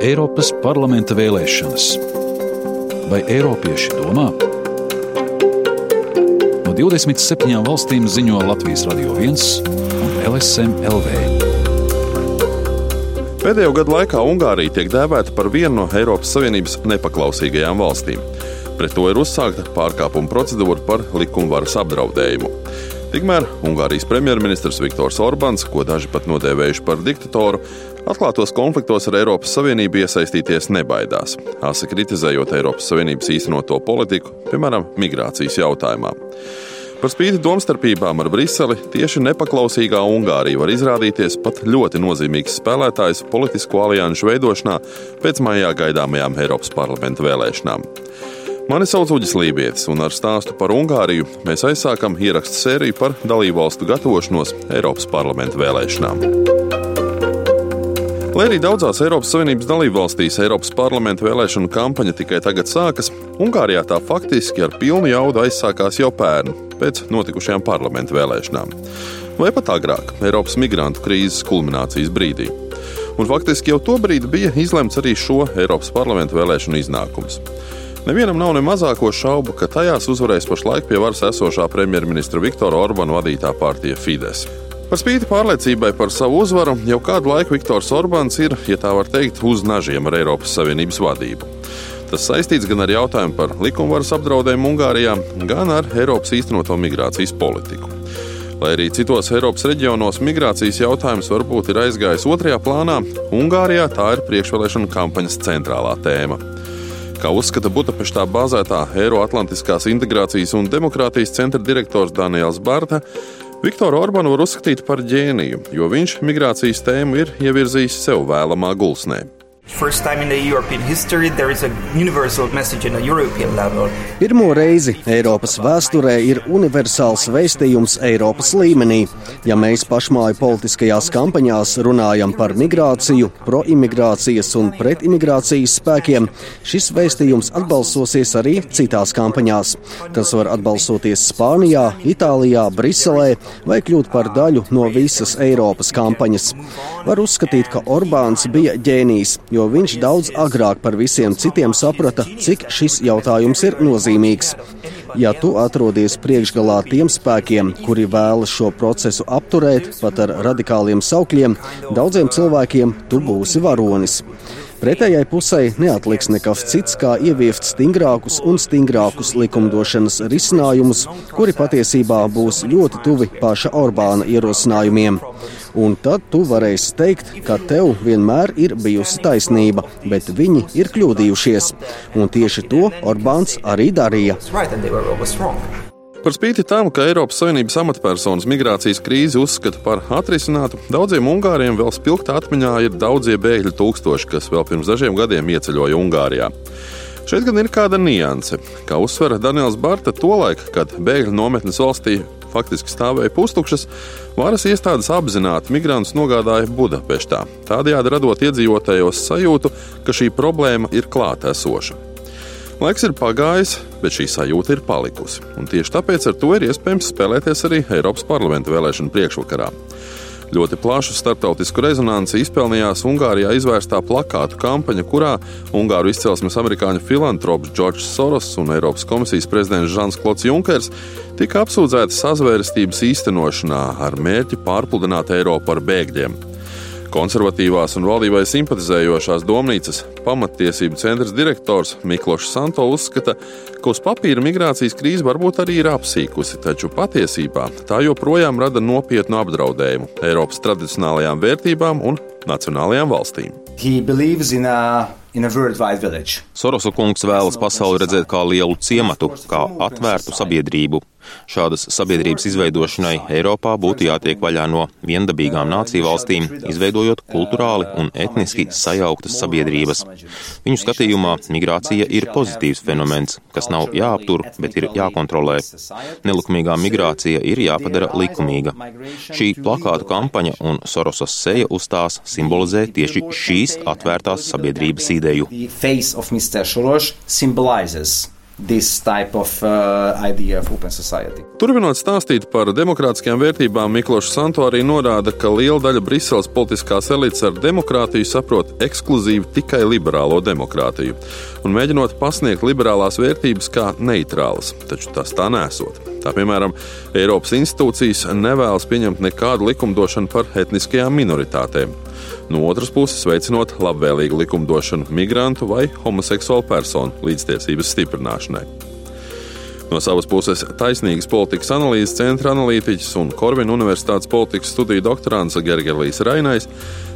Eiropas parlamenta vēlēšanas. Vai Eiropieši domā? No 27 valstīm ziņo Latvijas Radio 1 un LSM LV. Pēdējo gadu laikā Ungārija tiek dēvēta par vienu no Eiropas Savienības nepaklausīgajām valstīm. Pret to ir uzsākta pārkāpuma procedūra par likumvaras apdraudējumu. Tikmēr Ungārijas premjerministrs Viktors Orbāns, ko daži pat nodēvējuši par diktatoru, atklātos konfliktos ar Eiropas Savienību iesaistīties nebaidās, asi kritizējot Eiropas Savienības īstenoto politiku, piemēram, migrācijas jautājumā. Par spīti domstarpībām ar Briseli, tieši nepaklausīgā Ungārija var izrādīties pat ļoti nozīmīgs spēlētājs politisko alianšu veidošanā pēc maijā gaidāmajām Eiropas parlamenta vēlēšanām. Mani sauc Uģis Lībijams, un ar stāstu par Ungāriju mēs aizsākam ierakstu sēriju par dalībvalstu gatavošanos Eiropas parlamenta vēlēšanām. Lai arī daudzās Eiropas Savienības dalībvalstīs Eiropas parlamenta vēlēšanu kampaņa tikai tagad sākas, Ungārijā tā faktiski ar pilnu jaudu aizsākās jau pērn, pēc notikušajām parlamenta vēlēšanām, vai pat agrāk, Eiropas migrantu krīzes kulminācijas brīdī. Un faktiski jau to brīdi bija izlemts arī šo Eiropas parlamenta vēlēšanu iznākums. Nevienam nav ne mazāko šaubu, ka tajās uzvarēs pašlaik pie varas esošā premjerministra Viktora Orbāna vadītā partija Fides. Par spīti pārliecībai par savu uzvaru, jau kādu laiku Viktors Orbāns ir, ja tā var teikt, uz nažiem ar Eiropas Savienības vadību. Tas saistīts gan ar jautājumu par likumvaras apdraudējumu Ungārijā, gan ar Eiropas īstenoto migrācijas politiku. Lai arī citos Eiropas reģionos migrācijas jautājums varbūt ir aizgājis otrajā plānā, Ungārijā tā ir priekšvēlēšana kampaņas centrālā tēma. Kā uzskata Budapeštā bāzētā Eiroatlantiskās integrācijas un demokrātijas centra direktors Daniels Bārta, Viktoru Orbānu var uzskatīt par ģēniju, jo viņš migrācijas tēmu ir ievirzījis sev vēlamā gulsnē. Pirmo reizi Eiropas vēsturē ir universāls vēstījums Eiropas līmenī. Ja mēs pašmāju politiskajās kampaņās runājam par migrāciju, proimigrācijas un pretimigrācijas spēkiem, šis vēstījums atbalsosies arī citās kampaņās. Tas var atbalsoties Spānijā, Itālijā, Briselē vai kļūt par daļu no visas Eiropas kampaņas. Var uzskatīt, ka Orbāns bija ģēnijs, jo viņš daudz agrāk par visiem citiem saprata, cik šis jautājums ir nozīmīgs. Ja tu atrodies priekšgalā tiem spēkiem, kuri vēlas šo procesu apturēt, pat ar radikāliem saukļiem, daudziem cilvēkiem tu būsi varonis. Pretējai pusē neatliks nekas cits, kā ieviest stingrākus un stingrākus likumdošanas risinājumus, kuri patiesībā būs ļoti tuvi paša Orbāna ierosinājumiem. Un tad tu varēsi teikt, ka tev vienmēr ir bijusi taisnība, bet viņi ir kļūdījušies. Un tieši to Orbāns arī darīja. Par spīti tam, ka Eiropas Savienības amatpersonas migrācijas krīzi uzskata par atrisinātu, daudziem ungāriem vēl spilgta atmiņā ir daudzie bēgļu tūkstoši, kas vēl pirms dažiem gadiem ieceļoja Ungārijā. Šeit gan ir kāda nianse, kā uzsver Daniels Barta, tolaik, kad bēgļu nometnes valstī faktiski stāvēja pustukšas, varas iestādes apzināti migrantus nogādāja Budapeštā, tādējādi radot iedzīvotājos sajūtu, ka šī problēma ir klātesoša. Laiks ir pagājis, bet šī sajūta ir palikusi. Un tieši tāpēc ar to ir iespējams spēlēties arī Eiropas parlamenta vēlēšanu priekšvakarā. Ļoti plašu starptautisku rezonanci izpelnījās Ungārijā izvērstā plakātu kampaņa, kurā Ungāru izcelsmes amerikāņu filantrops Džordžs Soros un Eiropas komisijas prezidents Žans Klods Junkers tika apsūdzēti sazvērestības īstenošanā ar mērķi pārpludināt Eiropu ar bēgļiem. Konservatīvās un valdībai simpatizējošās domnīcas pamattiesību centra direktors Mikls Santo uzskata, ka uz papīra migrācijas krīze varbūt arī ir apsīkusi, taču patiesībā tā joprojām rada nopietnu apdraudējumu Eiropas tradicionālajām vērtībām un nacionālajām valstīm. Sorosa kungs vēlas pasauli redzēt kā lielu ciematu, kā atvērtu sabiedrību, Šādas sabiedrības izveidošanai Eiropā būtu jātiek vaļā no viendabīgām nāciju valstīm, izveidojot kultūrāli un etniski sajauktas sabiedrības. Viņu skatījumā migrācija ir pozitīvs fenomens, kas nav jāaptur, bet ir jākontrolē. Nelikumīgā migrācija ir jāpadara likumīga. Šī plakātu kampaņa un Sorosas seja uz tās simbolizē tieši šīs atvērtās sabiedrības ideju Of, uh, Turpinot stāstīt par demokrātiskajām vērtībām, Mikls Santo arī norāda, ka liela daļa Briseles politiskās elites ar demokrātiju saprot ekskluzīvi tikai liberālo demokrātiju un mēģinot pasniegt liberālās vērtības kā neitrālas, taču tas tā nesot. Tā piemēram, Eiropas institūcijas nevēlas pieņemt nekādu likumdošanu par etniskajām minoritātēm no otras puses veicinot labvēlīgu likumdošanu migrantu vai homoseksuālu personu līdztiesības stiprināšanai. No savas puses, taisnīgas politikas analīzes centra analītiķis un Korvina Universitātes politikas studiju doktorants Gergerlijs Rainais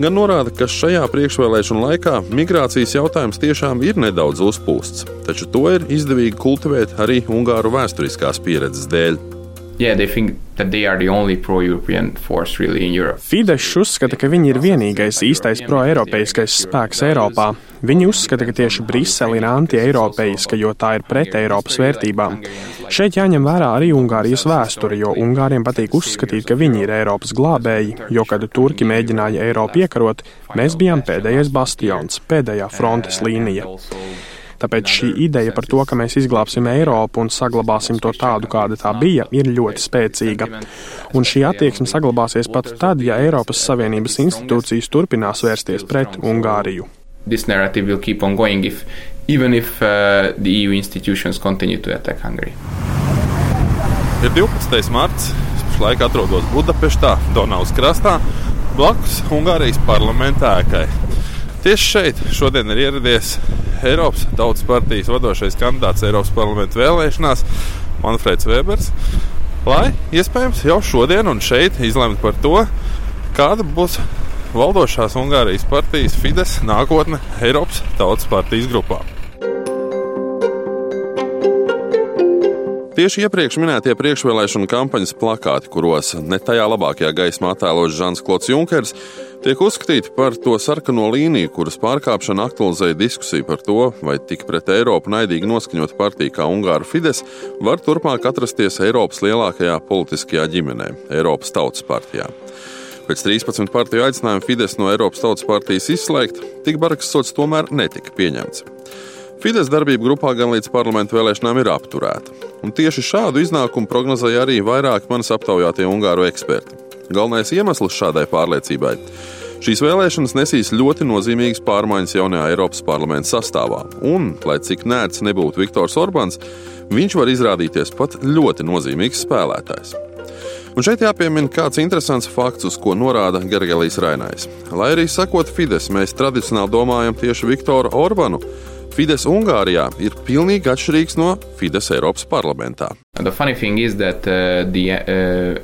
gan norāda, ka šajā priekšvēlēšanu laikā migrācijas jautājums tiešām ir nedaudz uzpūsts, taču to ir izdevīgi kultivēt arī Ungāru vēsturiskās pieredzes dēļ. Yeah, they think that they are the only pro-European force really in Europe. Fidesz uzskata, ka viņi ir vienīgais īstais pro-eiropeiskais spēks Eiropā. Viņi uzskata, ka tieši Brisele ir anti-eiropeiska, jo tā ir pret Eiropas vērtībām. Šeit jāņem vērā arī Ungārijas vēsture, jo Ungāriem patīk uzskatīt, ka viņi ir Eiropas glābēji, jo, kad Turki mēģināja Eiropu iekarot, mēs bijām pēdējais bastions, pēdējā frontes līnija. Tāpēc šī ideja par to, ka mēs izglābsim Eiropu un saglabāsim to tādu, kāda tā bija, ir ļoti spēcīga. Un šī attieksme saglabāsies pat tad, ja Eiropas Savienības institūcijas turpinās vērsties pret Ungāriju. This narrative will keep on going if, even if uh, the EU institutions continue to attack Hungary. Ir 12. marts. Es pašlaik atrodos Budapeštā, Donavas krastā, blakus Ungārijas parlamenta ēkai. Tieši šeit šodien ir ieradies Eiropas Tautas partijas vadošais kandidāts Eiropas parlamenta vēlēšanās, Manfreds Vēbers, lai iespējams jau šodien un šeit izlemtu par to, kāda būs valdošās Ungārijas partijas Fides nākotne Eiropas Tautas partijas grupā. Tieši iepriekš minētie priekšvēlēšana kampaņas plakāti, kuros ne tajā labākajā gaismā attēlots Žants Klods Junkers, tiek uzskatīti par to sarkano līniju, kuras pārkāpšana aktualizēja diskusiju par to, vai tik pret Eiropu naidīgi noskaņot partiju kā Ungāru Fides var turpmāk atrasties Eiropas lielākajā politiskajā ģimenē - Eiropas Tautas partijā. Pēc 13 partiju aicinājuma Fides no Eiropas Tautas partijas izslēgt, tik bargs sots tomēr netika pieņemts. Fides darbība grupā gan līdz parlamentu vēlēšanām ir apturēta. Un tieši šādu iznākumu prognozēja arī vairāki manis aptaujātie ungāru eksperti. Galvenais iemesls šādai pārliecībai - šīs vēlēšanas nesīs ļoti nozīmīgas pārmaiņas jaunajā Eiropas parlamenta sastāvā, un, lai cik nērts nebūtu Viktors Orbāns, viņš var izrādīties pat ļoti nozīmīgs spēlētājs. Un šeit jāpiemina kāds interesants fakts, uz ko norāda Gergelijs Rainais. Lai arī sakot Fides, mēs tradicionāli domājam tieši Viktoru Orbānu. Fides Ungārijā ir pilnīgi atšķirīgs no Fides Eiropas parlamentā. That, uh, the,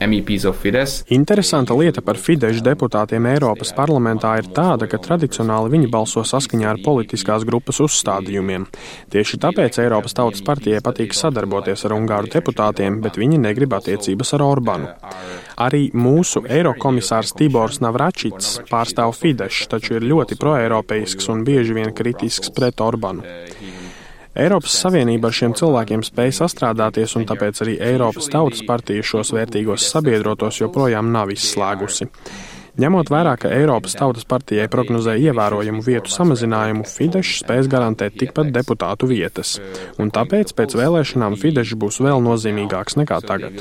uh, Fidesz... Interesanta lieta par Fidesz deputātiem Eiropas parlamentā ir tāda, ka tradicionāli viņi balso saskaņā ar politiskās grupas uzstādījumiem. Tieši tāpēc Eiropas Tautas partijai patīk sadarboties ar Ungāru deputātiem, bet viņi negrib attiecības ar Orbanu. Arī mūsu eirokomisārs Tibors Navračits pārstāv Fidesz, taču ir ļoti proeiropeisks un bieži vien kritisks pret Orbanu. Eiropas Savienība ar šiem cilvēkiem spēja sastrādāties, un tāpēc arī Eiropas Tautas partija šos vērtīgos sabiedrotos joprojām nav izslēgusi. Ņemot vērā, ka Eiropas Tautas partijai prognozē ievērojamu vietu samazinājumu, Fidesz spēs garantēt tikpat deputātu vietas. Un tāpēc pēc vēlēšanām Fidesz būs vēl nozīmīgāks nekā tagad.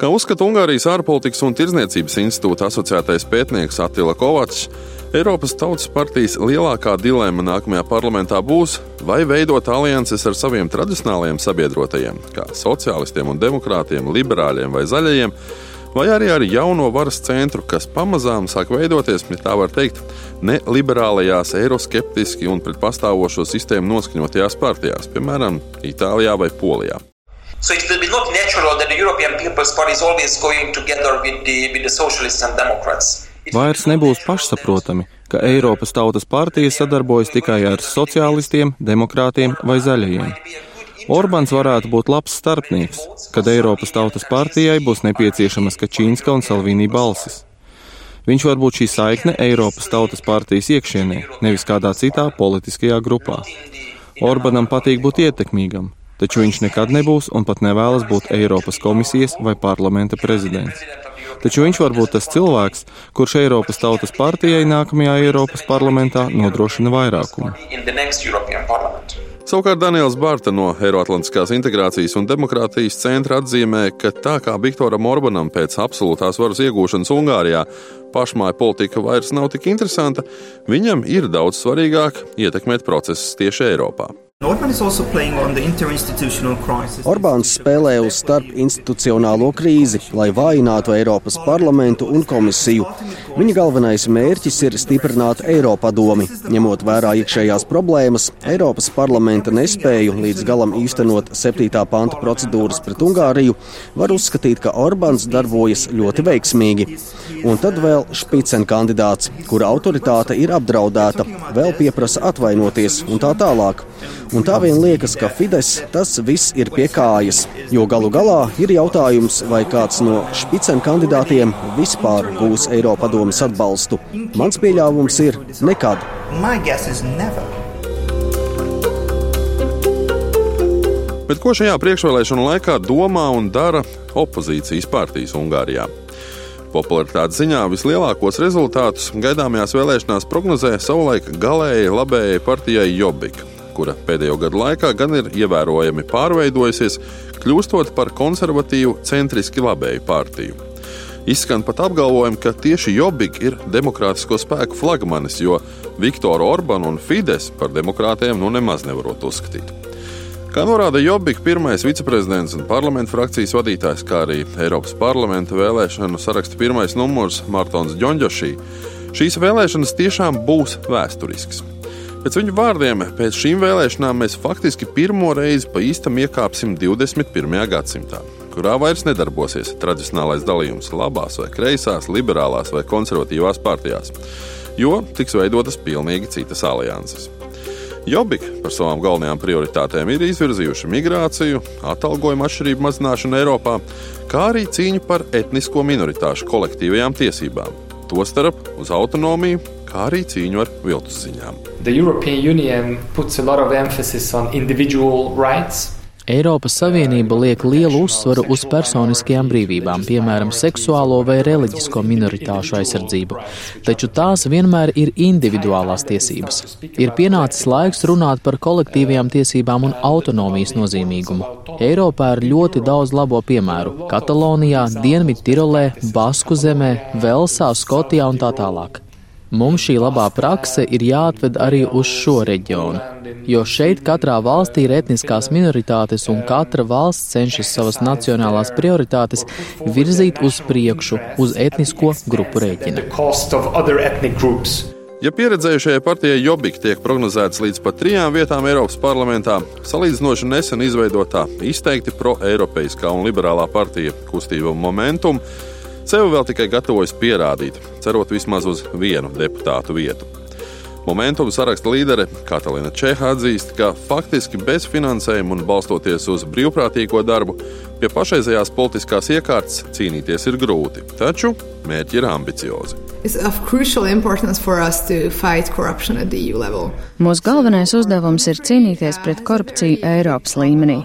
Kā uzskata Ungārijas ārpolitikas un tirdzniecības institūta asociētais pētnieks Attila Kovacs, Eiropas Tautas partijas lielākā dilemma nākamajā parlamentā būs, vai veidot alianses ar saviem tradicionālajiem sabiedrotajiem, kā sociālistiem un demokrātiem, liberāļiem vai zaļajiem, vai arī ar jauno varas centru, kas pamazām sāk veidoties, ja tā var teikt, ne liberālajās, eiroskeptiski un pret pastāvošo sistēmu noskaņotajās partijās, piemēram, Itālijā vai Polijā. So it will be not natural that the European People's Party is always going together with the, with the Socialists and Democrats. Vairs nebūs pašsaprotami, ka Eiropas Tautas partija sadarbojas tikai ar sociālistiem, demokrātiem vai zaļajiem. Orbāns varētu būt labs starpnieks, kad Eiropas Tautas partijai būs nepieciešamas Kačīnska un Salvīnī balsis. Viņš var būt šī saikne Eiropas Tautas partijas iekšienē, nevis kādā citā politiskajā grupā. Orbānam patīk būt ietekmīgam, taču viņš nekad nebūs un pat nevēlas būt Eiropas komisijas vai parlamenta prezidents. Taču viņš var būt tas cilvēks, kurš Eiropas Tautas partijai nākamajā Eiropas parlamentā nodrošina vairākumu. Savukārt Daniels Bārta no Eiroatlantiskās integrācijas un demokrātijas centra atzīmē, ka tā kā Viktoram Orbanam pēc absolūtās varas iegūšanas Ungārijā pašmāja politika vairs nav tik interesanta, viņam ir daudz svarīgāk ietekmēt procesus tieši Eiropā. Orbāns spēlē uz starpinstitucionālo krīzi, lai vājinātu Eiropas parlamentu un komisiju. Viņa galvenais mērķis ir stiprināt Eiropadomi. Ņemot vērā iekšējās problēmas, Eiropas parlamenta nespēju līdz galam īstenot 7. panta procedūras pret Ungāriju, var uzskatīt, ka Orbāns darbojas ļoti veiksmīgi. Un tad vēl Špicen kandidāts, kura autoritāte ir apdraudēta, vēl pieprasa atvainoties un tā tālāk. Un tā vien liekas, ka Fides tas viss ir pie kājas, jo galu galā ir jautājums, vai kāds no špicen kandidātiem vispār gūs Eiropadomas atbalstu. Mans pieļāvums ir nekad. Bet ko šajā priekšvēlēšanu laikā domā un dara opozīcijas partijas Ungārijā? Popularitātes ziņā vislielākos rezultātus gaidāmajās vēlēšanās prognozē savulaik galēji labējai partijai Jobbika kura pēdējo gadu laikā gan ir ievērojami pārveidojusies, kļūstot par konservatīvu, centriski labēju partiju. Izskan pat apgalvojumi, ka tieši Jobbik ir demokrātisko spēku flagmanis, jo Viktoru Orbānu un Fides par demokrātiem nu nemaz nevarot uzskatīt. Kā norāda Jobbik, pirmais viceprezidents un parlamenta frakcijas vadītājs, kā arī Eiropas parlamenta vēlēšanu saraksta pirmais numurs Mārtons Džonģošī, šīs vēlēšanas tiešām būs vēsturisks. Pēc viņu vārdiem, pēc šīm vēlēšanām mēs faktiski pirmo reizi pa īstam iekāpsim 21. gadsimtā, kurā vairs nedarbosies tradicionālais dalījums labās vai kreisās, liberālās vai konservatīvās partijās, jo tiks veidotas pilnīgi citas alianses. Jobika par savām galvenajām prioritātēm ir izvirzījuši migrāciju, atalgojuma atšķirību mazināšanu Eiropā, kā arī cīņu par etnisko minoritāšu kolektīvajām tiesībām, tostarp uz autonomiju, kā arī cīņu ar viltus ziņām. Eiropas Savienība liek lielu uzsvaru uz personiskajām brīvībām, piemēram, seksuālo vai reliģisko minoritāšu aizsardzību, taču tās vienmēr ir individuālās tiesības. Ir pienācis laiks runāt par kolektīvajām tiesībām un autonomijas nozīmīgumu. Eiropā ir ļoti daudz labo piemēru - Katalonijā, Dienvidtirolē, Basku zemē, Velsā, Skotijā un tā tālāk. Mums šī labā prakse ir jāatved arī uz šo reģionu, jo šeit katrā valstī ir etniskās minoritātes un katra valsts cenšas savas nacionālās prioritātes virzīt uz priekšu uz etnisko grupu rēķina. Ja pieredzējušajai partijai Jobbik tiek prognozēts līdz pat trijām vietām Eiropas parlamentā, salīdzinoši nesen izveidotā izteikti pro-eiropeiskā un liberālā partija kustība Momentum Sev vēl tikai gatavojas pierādīt, cerot vismaz uz vienu deputātu vietu. Momentum saraksta līdere Katalīna Čeha atzīst, ka faktiski bez finansējuma un balstoties uz brīvprātīgo darbu, pie pašreizējās politiskās iekārtas cīnīties ir grūti, taču mērķi ir ambiciozi. Mūsu galvenais uzdevums ir cīnīties pret korupciju Eiropas līmenī.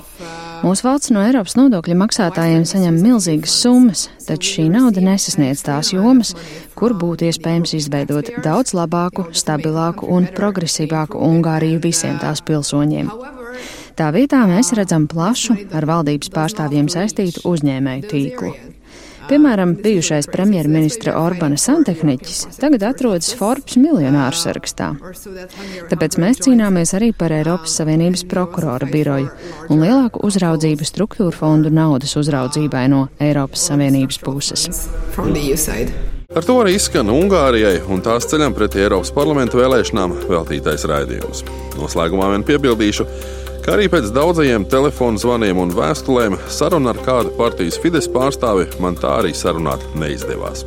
Mūsu valsts no Eiropas nodokļu maksātājiem saņem milzīgas summas, taču šī nauda nesasniedz tās jomas, kur būtu iespējams izveidot daudz labāku, stabilāku un progresīvāku Ungāriju visiem tās pilsoņiem. Tā vietā mēs redzam plašu, ar valdības pārstāvjiem saistītu uzņēmēju tīklu. Piemēram, bijušais premjerministra Orbana santehniķis tagad atrodas Forbes miljonāru sarakstā. Tāpēc mēs cīnāmies arī par Eiropas Savienības prokurora biroju un lielāku uzraudzību struktūru fondu naudas uzraudzībai no Eiropas Savienības puses. Ar to arī izskan Ungārijai un tās ceļam pret Eiropas parlamentu vēlēšanām veltītais raidījums. Noslēgumā vien piebildīšu, kā arī pēc daudzajiem telefonu zvaniem un vēstulēm, saruna ar kādu partijas Fides pārstāvi man tā arī sarunāt neizdevās.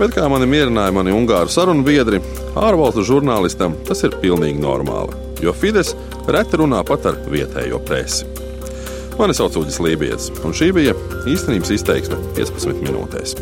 Bet kā mani mierināja mani ungāru sarunu biedri, ārvalstu žurnālistam tas ir pilnīgi normāli, jo Fides reti runā pat ar vietējo presi. Mani sauc Uģis Lībijams, un šī bija īstenības izteiksme 15 minūtēs.